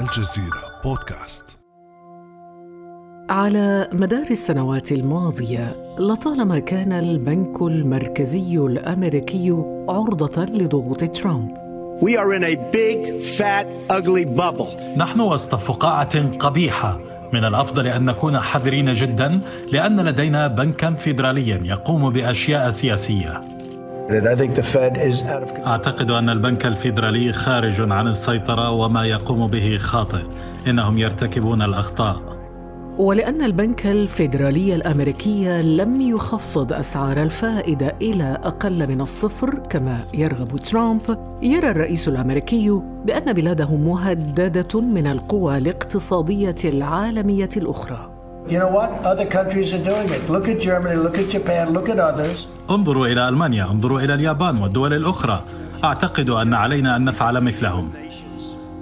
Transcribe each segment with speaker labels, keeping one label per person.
Speaker 1: الجزيرة بودكاست.
Speaker 2: على مدار السنوات الماضية لطالما كان البنك المركزي الأمريكي عرضة لضغوط ترامب.
Speaker 3: We are in a big, fat, ugly bubble.
Speaker 4: نحن وسط فقاعة قبيحة. من الأفضل أن نكون حذرين جدا لأن لدينا بنكا فيدراليا يقوم بأشياء سياسية. أعتقد أن البنك الفيدرالي خارج عن السيطرة وما يقوم به خاطئ. إنهم يرتكبون الأخطاء.
Speaker 2: ولأن البنك الفيدرالي الأمريكي لم يخفض أسعار الفائدة إلى أقل من الصفر كما يرغب ترامب. يرى الرئيس الأمريكي بأن بلاده مهددة من القوى الاقتصادية العالمية الأخرى.
Speaker 5: You know what? Other countries are doing it. Look at Germany, look at Japan, look at others.
Speaker 4: انظروا إلى ألمانيا، انظروا إلى اليابان والدول الأخرى. أعتقد أن علينا أن نفعل مثلهم.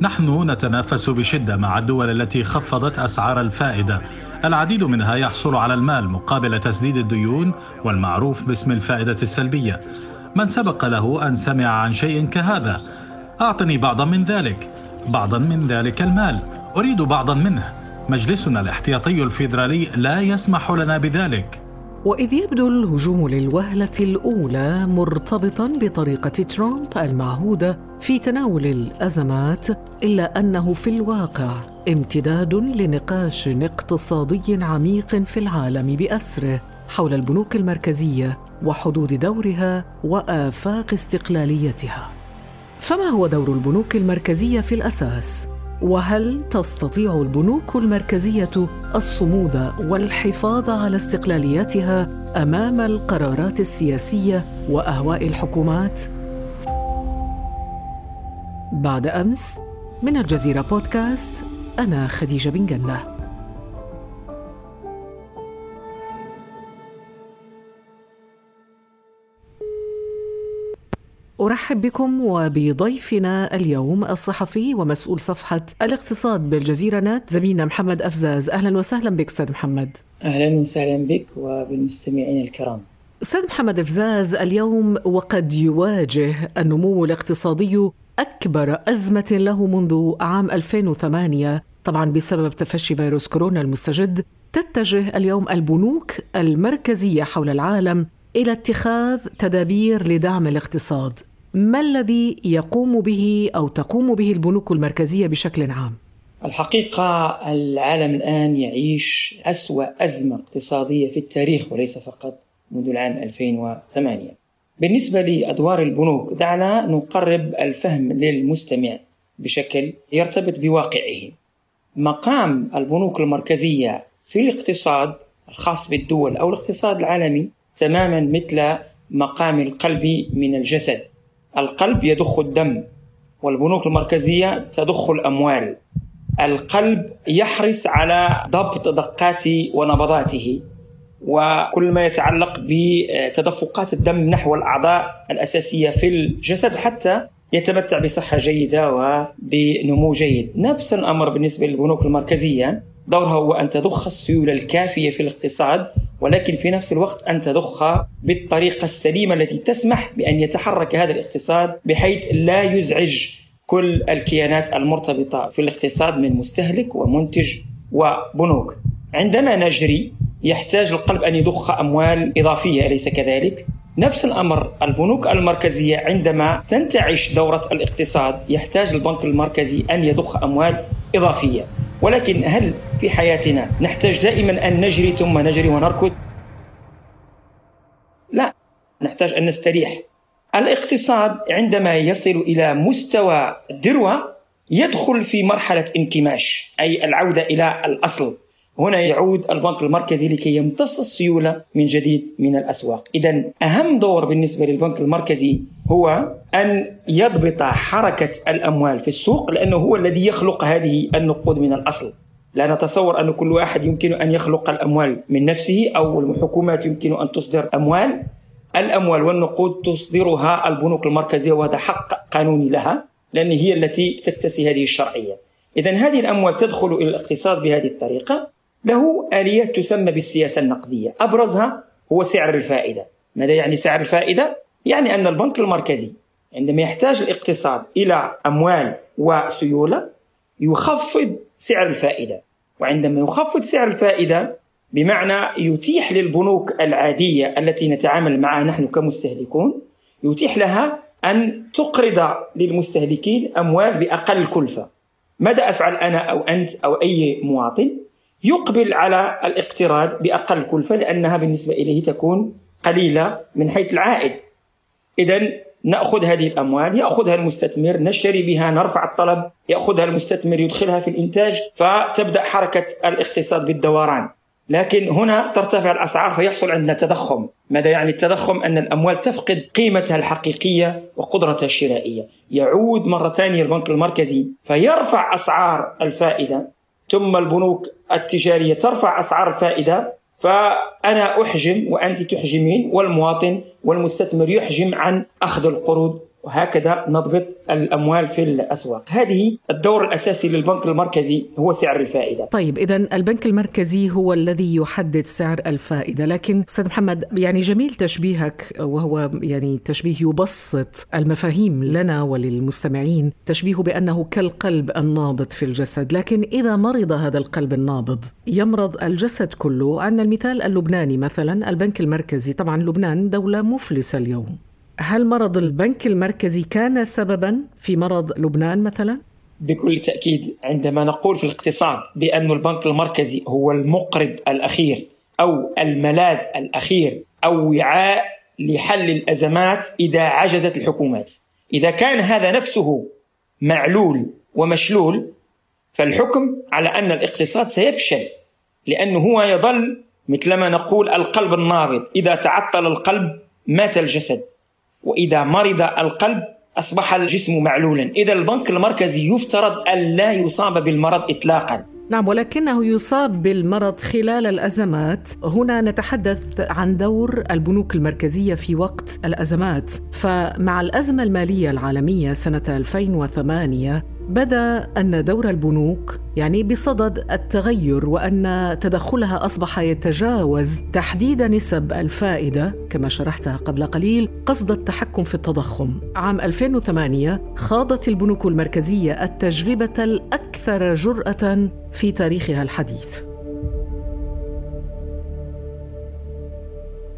Speaker 4: نحن نتنافس بشدة مع الدول التي خفضت أسعار الفائدة العديد منها يحصل على المال مقابل تسديد الديون والمعروف باسم الفائدة السلبية من سبق له أن سمع عن شيء كهذا أعطني بعضا من ذلك بعضا من ذلك المال أريد بعضا منه مجلسنا الاحتياطي الفيدرالي لا يسمح لنا بذلك
Speaker 2: وإذ يبدو الهجوم للوهلة الأولى مرتبطا بطريقة ترامب المعهودة في تناول الأزمات إلا أنه في الواقع امتداد لنقاش اقتصادي عميق في العالم بأسره حول البنوك المركزية وحدود دورها وآفاق استقلاليتها. فما هو دور البنوك المركزية في الأساس؟ وهل تستطيع البنوك المركزية الصمود والحفاظ على استقلاليتها أمام القرارات السياسية وأهواء الحكومات؟ بعد أمس من الجزيرة بودكاست أنا خديجة بن جنة. أرحب بكم وبضيفنا اليوم الصحفي ومسؤول صفحة الاقتصاد بالجزيرة نت زميلنا محمد أفزاز. أهلا وسهلا بك أستاذ محمد.
Speaker 6: أهلا وسهلا بك وبالمستمعين الكرام.
Speaker 2: أستاذ محمد أفزاز اليوم وقد يواجه النمو الاقتصادي أكبر أزمة له منذ عام 2008 طبعا بسبب تفشي فيروس كورونا المستجد تتجه اليوم البنوك المركزية حول العالم إلى اتخاذ تدابير لدعم الاقتصاد. ما الذي يقوم به أو تقوم به البنوك المركزية بشكل عام؟
Speaker 6: الحقيقة العالم الآن يعيش أسوأ أزمة اقتصادية في التاريخ وليس فقط منذ العام 2008 بالنسبة لأدوار البنوك دعنا نقرب الفهم للمستمع بشكل يرتبط بواقعه. مقام البنوك المركزية في الاقتصاد الخاص بالدول أو الاقتصاد العالمي تماما مثل مقام القلب من الجسد. القلب يضخ الدم والبنوك المركزية تضخ الأموال. القلب يحرص على ضبط دقات ونبضاته وكل ما يتعلق بتدفقات الدم نحو الأعضاء الأساسية في الجسد حتى يتمتع بصحة جيدة وبنمو جيد. نفس الأمر بالنسبة للبنوك المركزية. دورها هو ان تضخ السيولة الكافية في الاقتصاد ولكن في نفس الوقت أن تضخ بالطريقة السليمة التي تسمح بأن يتحرك هذا الاقتصاد بحيث لا يزعج كل الكيانات المرتبطة في الاقتصاد من مستهلك ومنتج وبنوك. عندما نجري يحتاج القلب أن يضخ أموال إضافية أليس كذلك؟ نفس الأمر البنوك المركزية عندما تنتعش دورة الاقتصاد يحتاج البنك المركزي أن يضخ أموال إضافية. ولكن هل في حياتنا نحتاج دائما أن نجري ثم نجري ونركض؟ لا نحتاج أن نستريح. الاقتصاد عندما يصل إلى مستوى الذروه يدخل في مرحلة انكماش أي العودة إلى الأصل هنا يعود البنك المركزي لكي يمتص السيولة من جديد من الأسواق. إذا أهم دور بالنسبة للبنك المركزي هو أن يضبط حركة الأموال في السوق لأنه هو الذي يخلق هذه النقود من الأصل. لا نتصور أن كل واحد يمكن أن يخلق الأموال من نفسه أو الحكومات يمكن أن تصدر أموال. الأموال والنقود تصدرها البنوك المركزية وهذا حق قانوني لها لأن هي التي تكتسي هذه الشرعية. إذا هذه الأموال تدخل إلى الاقتصاد بهذه الطريقة. له آليات تسمى بالسياسة النقدية. أبرزها هو سعر الفائدة. ماذا يعني سعر الفائدة؟ يعني أن البنك المركزي عندما يحتاج الاقتصاد إلى أموال وسيولة يخفض سعر الفائدة. وعندما يخفض سعر الفائدة بمعنى يتيح للبنوك العادية التي نتعامل معها نحن كمستهلكون يتيح لها أن تقرض للمستهلكين أموال بأقل كلفة. ماذا أفعل أنا أو أنت أو أي مواطن؟ يقبل على الاقتراض بأقل كلفة لأنها بالنسبة إليه تكون قليلة من حيث العائد. إذا نأخذ هذه الأموال يأخذها المستثمر نشتري بها نرفع الطلب يأخذها المستثمر يدخلها في الإنتاج فتبدأ حركة الاقتصاد بالدوران. لكن هنا ترتفع الأسعار فيحصل عندنا تضخم. ماذا يعني التضخم؟ أن الأموال تفقد قيمتها الحقيقية وقدرتها الشرائية. يعود مرة ثانية البنك المركزي فيرفع أسعار الفائدة. ثم البنوك التجارية ترفع أسعار الفائدة فأنا أحجم وأنت تحجمين والمواطن والمستثمر يحجم عن أخذ القروض. وهكذا نضبط الأموال في الأسواق. هذه الدور الأساسي للبنك المركزي هو سعر الفائدة.
Speaker 2: طيب اذا البنك المركزي هو الذي يحدد سعر الفائدة لكن أستاذ محمد يعني جميل تشبيهك وهو يعني تشبيه يبسط المفاهيم لنا وللمستمعين تشبيه بأنه كالقلب النابض في الجسد لكن إذا مرض هذا القلب النابض يمرض الجسد كله. عندنا المثال اللبناني مثلا البنك المركزي. طبعا لبنان دولة مفلسة اليوم. هل مرض البنك المركزي كان سببا في مرض لبنان مثلا؟
Speaker 6: بكل تأكيد عندما نقول في الاقتصاد بأن البنك المركزي هو المقرض الأخير أو الملاذ الأخير أو وعاء لحل الأزمات إذا عجزت الحكومات. إذا كان هذا نفسه معلول ومشلول فالحكم على أن الاقتصاد سيفشل لأنه هو يظل مثلما نقول القلب النابض. إذا تعطل القلب مات الجسد. وإذا مرض القلب أصبح الجسم معلولا. إذا البنك المركزي يفترض أن لا يصاب بالمرض اطلاقا.
Speaker 2: نعم ولكنه يصاب بالمرض خلال الأزمات. هنا نتحدث عن دور البنوك المركزية في وقت الأزمات. فمع الأزمة المالية العالمية سنة 2008 بدأ أن دور البنوك يعني بصدد التغير وأن تدخلها أصبح يتجاوز تحديد نسب الفائدة كما شرحتها قبل قليل قصد التحكم في التضخم. عام 2008 خاضت البنوك المركزية التجربة الأكثر جرأة في تاريخها الحديث.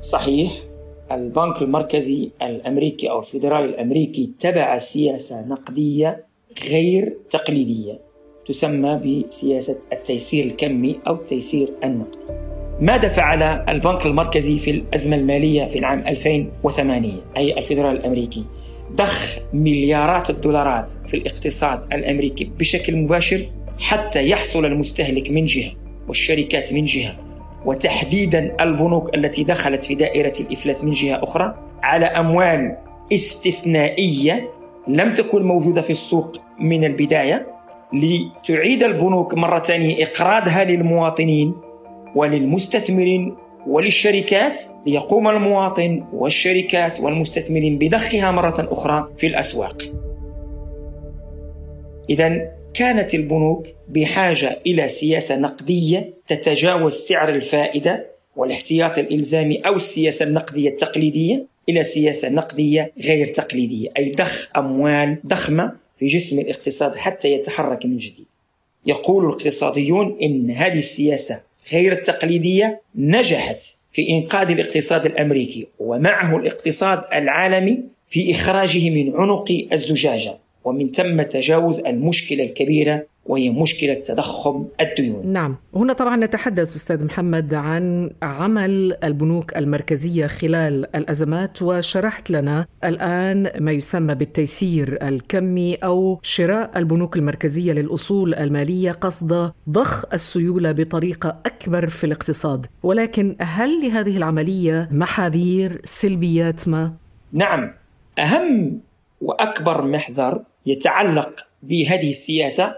Speaker 6: صحيح البنك المركزي الأمريكي أو الفيدرالي الأمريكي اتبع سياسة نقدية غير تقليدية تسمى بسياسة التيسير الكمي أو التيسير النقدي. ماذا فعل البنك المركزي في الأزمة المالية في العام 2008 أي الفيدرال الأمريكي؟ ضخ مليارات الدولارات في الاقتصاد الأمريكي بشكل مباشر حتى يحصل المستهلك من جهة والشركات من جهة وتحديدا البنوك التي دخلت في دائرة الإفلاس من جهة أخرى على أموال استثنائية لم تكن موجودة في السوق من البداية لتعيد البنوك مرة ثانية إقراضها للمواطنين وللمستثمرين وللشركات ليقوم المواطن والشركات والمستثمرين بضخها مرة أخرى في الأسواق. إذا كانت البنوك بحاجة إلى سياسة نقدية تتجاوز سعر الفائدة والاحتياط الإلزامي أو السياسة النقدية التقليدية إلى سياسة نقدية غير تقليدية أي ضخ أموال ضخمة في جسم الاقتصاد حتى يتحرك من جديد. يقول الاقتصاديون إن هذه السياسة غير التقليدية نجحت في إنقاذ الاقتصاد الأمريكي ومعه الاقتصاد العالمي في إخراجه من عنق الزجاجة. ومن ثم تجاوز المشكلة الكبيرة وهي مشكلة تضخم الديون
Speaker 2: نعم هنا طبعا نتحدث أستاذ محمد عن عمل البنوك المركزية خلال الأزمات وشرحت لنا الآن ما يسمى بالتيسير الكمي أو شراء البنوك المركزية للأصول المالية قصد ضخ السيولة بطريقة أكبر في الاقتصاد ولكن هل لهذه العملية محاذير سلبيات ما؟
Speaker 6: نعم أهم وأكبر محذر يتعلق بهذه السياسة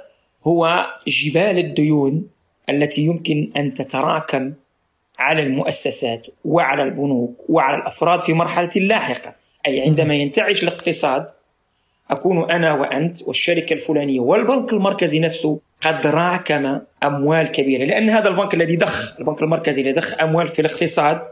Speaker 6: هو جبال الديون التي يمكن أن تتراكم على المؤسسات وعلى البنوك وعلى الأفراد في مرحلة لاحقة. أي عندما ينتعش الاقتصاد أكون أنا وأنت والشركة الفلانية والبنك المركزي نفسه قد راكم أموال كبيرة لأن هذا البنك الذي ضخ البنك المركزي الذي ضخ أموال في الاقتصاد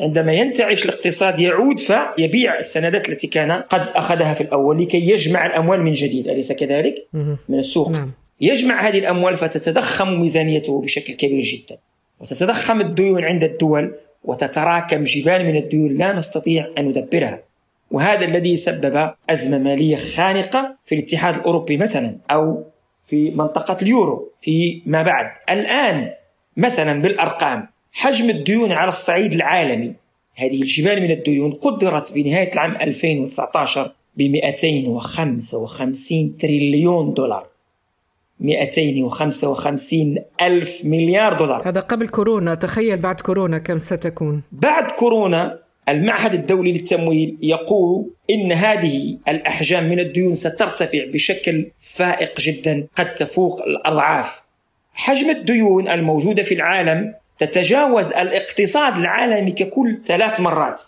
Speaker 6: عندما ينتعش الاقتصاد يعود فيبيع السندات التي كان قد أخذها في الأول لكي يجمع الأموال من جديد أليس كذلك؟ من السوق نعم. يجمع هذه الأموال فتتضخم ميزانيته بشكل كبير جدا وتتضخم الديون عند الدول وتتراكم جبال من الديون لا نستطيع أن ندبرها وهذا الذي سبب أزمة مالية خانقة في الاتحاد الأوروبي مثلا أو في منطقة اليورو فيما بعد الآن مثلا بالأرقام حجم الديون على الصعيد العالمي. هذه الجبال من الديون قدرت بنهاية العام 2019 ب 255 تريليون دولار. 255 ألف مليار دولار.
Speaker 2: هذا قبل كورونا. تخيل بعد كورونا كم ستكون.
Speaker 6: بعد كورونا المعهد الدولي للتمويل يقول إن هذه الأحجام من الديون سترتفع بشكل فائق جدا قد تفوق الأضعاف. حجم الديون الموجودة في العالم تتجاوز الاقتصاد العالمي ككل ثلاث مرات.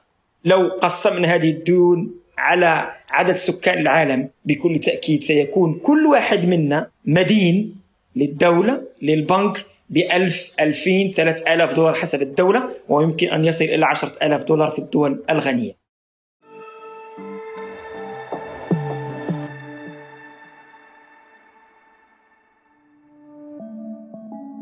Speaker 6: لو قسمنا هذه الديون على عدد سكان العالم بكل تأكيد سيكون كل واحد منا مدين للدولة للبنك بألف ألفين ثلاث آلاف دولار حسب الدولة ويمكن أن يصل إلى عشرة آلاف دولار في الدول الغنية.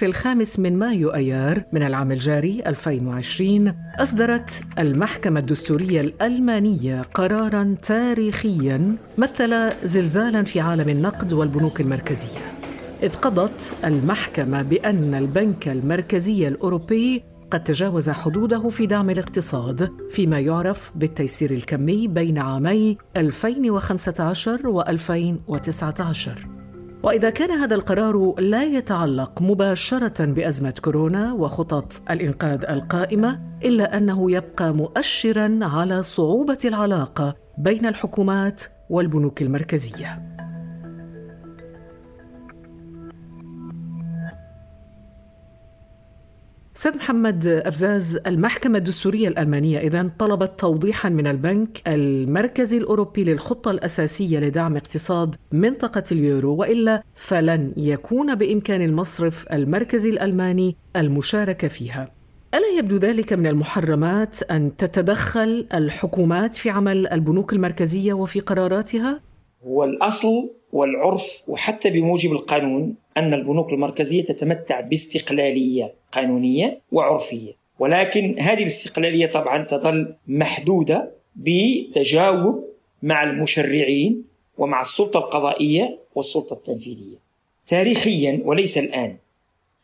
Speaker 2: في الخامس من مايو أيار من العام الجاري 2020 أصدرت المحكمة الدستورية الألمانية قراراً تاريخياً مثل زلزالاً في عالم النقد والبنوك المركزية. إذ قضت المحكمة بأن البنك المركزي الأوروبي قد تجاوز حدوده في دعم الاقتصاد فيما يعرف بالتيسير الكمي بين عامي 2015 و 2019 وإذا كان هذا القرار لا يتعلق مباشرة بأزمة كورونا وخطط الإنقاذ القائمة إلا أنه يبقى مؤشرا على صعوبة العلاقة بين الحكومات والبنوك المركزية. سيد محمد أفزاز المحكمة الدستورية الألمانية إذا طلبت توضيحا من البنك المركزي الأوروبي للخطة الأساسية لدعم اقتصاد منطقة اليورو وإلا فلن يكون بإمكان المصرف المركزي الألماني المشاركة فيها ألا يبدو ذلك من المحرمات أن تتدخل الحكومات في عمل البنوك المركزية وفي قراراتها؟
Speaker 6: هو الأصل والعرف وحتى بموجب القانون أن البنوك المركزية تتمتع باستقلالية قانونية وعرفية. ولكن هذه الاستقلالية طبعا تظل محدودة بتجاوب مع المشرعين ومع السلطة القضائية والسلطة التنفيذية. تاريخيا وليس الآن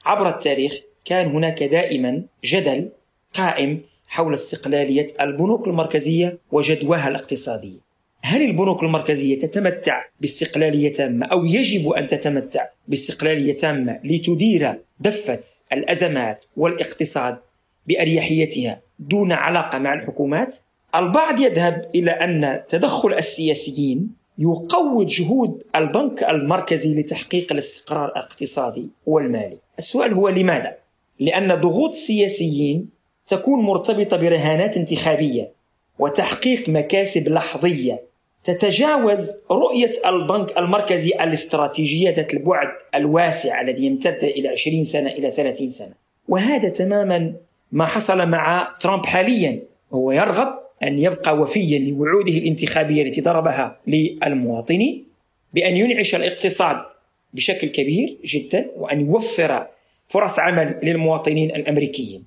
Speaker 6: عبر التاريخ كان هناك دائما جدل قائم حول استقلالية البنوك المركزية وجدواها الاقتصادية. هل البنوك المركزية تتمتع باستقلالية تامة أو يجب أن تتمتع باستقلالية تامة لتدير دفة الأزمات والاقتصاد بأريحيتها دون علاقة مع الحكومات؟ البعض يذهب إلى أن تدخل السياسيين يقوي جهود البنك المركزي لتحقيق الاستقرار الاقتصادي والمالي. السؤال هو لماذا؟ لأن ضغوط السياسيين تكون مرتبطة برهانات انتخابية وتحقيق مكاسب لحظية تتجاوز رؤية البنك المركزي الاستراتيجية ذات البعد الواسع الذي يمتد إلى 20 سنة إلى 30 سنة. وهذا تماما ما حصل مع ترامب حاليا. هو يرغب أن يبقى وفيا لوعوده الانتخابية التي ضربها للمواطنين بأن ينعش الاقتصاد بشكل كبير جدا وأن يوفر فرص عمل للمواطنين الأمريكيين.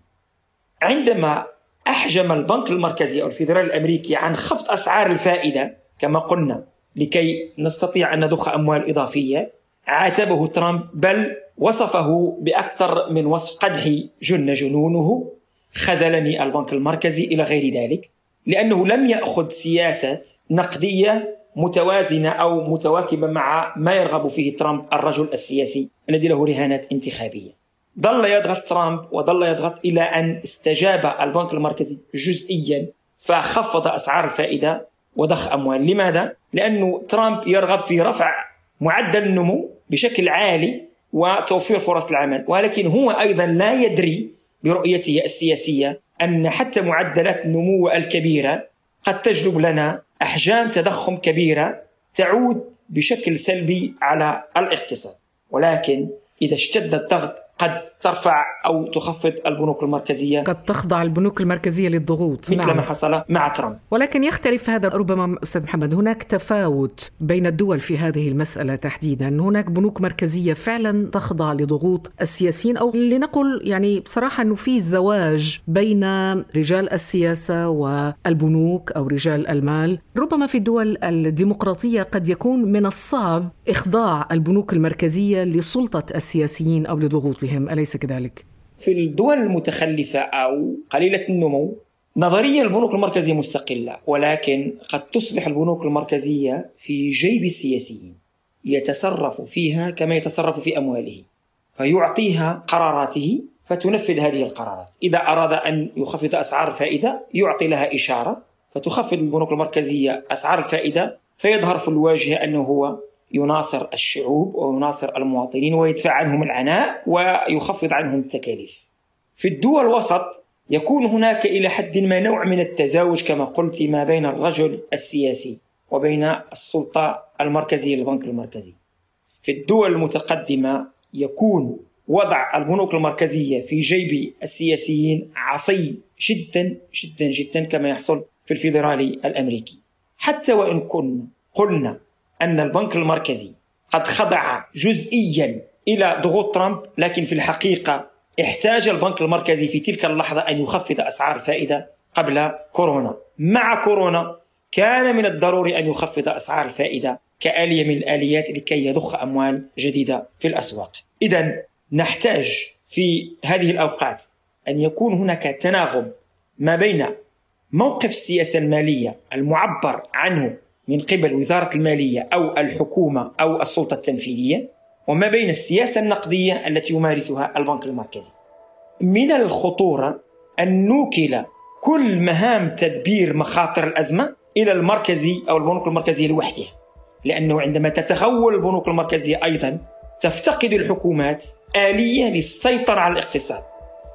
Speaker 6: عندما أحجم البنك المركزي أو الفيدرالي الأمريكي عن خفض أسعار الفائدة كما قلنا لكي نستطيع أن نضخ أموال إضافية عاتبه ترامب بل وصفه بأكثر من وصف قدح جن جنونه خذلني البنك المركزي إلى غير ذلك لأنه لم يأخذ سياسة نقدية متوازنة أو متواكبة مع ما يرغب فيه ترامب الرجل السياسي الذي له رهانات انتخابية. ظل يضغط ترامب وظل يضغط إلى أن استجاب البنك المركزي جزئيا فخفض أسعار الفائدة وضخ أموال لماذا؟ لأنه ترامب يرغب في رفع معدل النمو بشكل عالي وتوفير فرص العمل ولكن هو أيضا لا يدري برؤيته السياسية أن حتى معدلات النمو الكبيرة قد تجلب لنا أحجام تضخم كبيرة تعود بشكل سلبي على الاقتصاد ولكن إذا اشتد الضغط قد ترفع أو تخفض البنوك المركزية
Speaker 2: قد تخضع البنوك المركزية للضغوط.
Speaker 6: مثل نعم. ما حصل مع ترامب.
Speaker 2: ولكن يختلف هذا ربما أستاذ محمد. هناك تفاوت بين الدول في هذه المسألة تحديدا. هناك بنوك مركزية فعلا تخضع لضغوط السياسيين أو لنقل يعني بصراحة أنه في زواج بين رجال السياسة والبنوك أو رجال المال. ربما في الدول الديمقراطية قد يكون من الصعب إخضاع البنوك المركزية لسلطة السياسيين أو لضغوطهم. بهم أليس كذلك؟
Speaker 6: في الدول المتخلفة أو قليلة النمو نظريا البنوك المركزية مستقلة ولكن قد تصبح البنوك المركزية في جيب السياسيين يتصرف فيها كما يتصرف في أمواله فيعطيها قراراته فتنفذ هذه القرارات إذا أراد أن يخفض أسعار الفائدة يعطي لها إشارة فتخفض البنوك المركزية أسعار الفائدة فيظهر في الواجهة أنه هو يناصر الشعوب ويناصر المواطنين ويدفع عنهم العناء ويخفض عنهم التكاليف. في الدول الوسط يكون هناك إلى حد ما نوع من التزاوج كما قلت ما بين الرجل السياسي وبين السلطة المركزية للبنك المركزي. في الدول المتقدمة يكون وضع البنوك المركزية في جيب السياسيين عصي جدا جدا جدا كما يحصل في الفيدرالي الأمريكي. حتى وإن كنا قلنا أن البنك المركزي قد خضع جزئيا إلى ضغوط ترامب لكن في الحقيقة احتاج البنك المركزي في تلك اللحظة أن يخفض أسعار الفائدة قبل كورونا. مع كورونا كان من الضروري أن يخفض أسعار الفائدة كآلية من الآليات لكي يضخ أموال جديدة في الأسواق. إذا نحتاج في هذه الأوقات أن يكون هناك تناغم ما بين موقف السياسة المالية المعبر عنه من قبل وزارة المالية أو الحكومة أو السلطة التنفيذية وما بين السياسة النقدية التي يمارسها البنك المركزي. من الخطورة أن نوكل كل مهام تدبير مخاطر الأزمة إلى المركزي أو البنوك المركزية لوحدها. لأنه عندما تتغول البنوك المركزية أيضا تفتقد الحكومات آلية للسيطرة على الاقتصاد.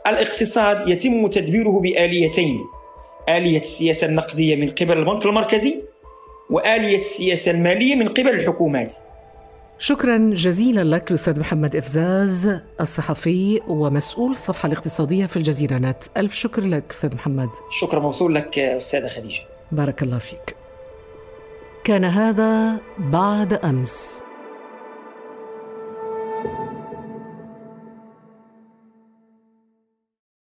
Speaker 6: الاقتصاد يتم تدبيره بآليتين آلية السياسة النقدية من قبل البنك المركزي وآلية السياسة المالية من قبل الحكومات.
Speaker 2: شكرا جزيلا لك الأستاذ محمد إفزاز الصحفي ومسؤول الصفحة الاقتصادية في الجزيرة نت. ألف شكر لك أستاذ محمد.
Speaker 6: شكرا موصول لك أستاذة خديجة.
Speaker 2: بارك الله فيك. كان هذا بعد أمس.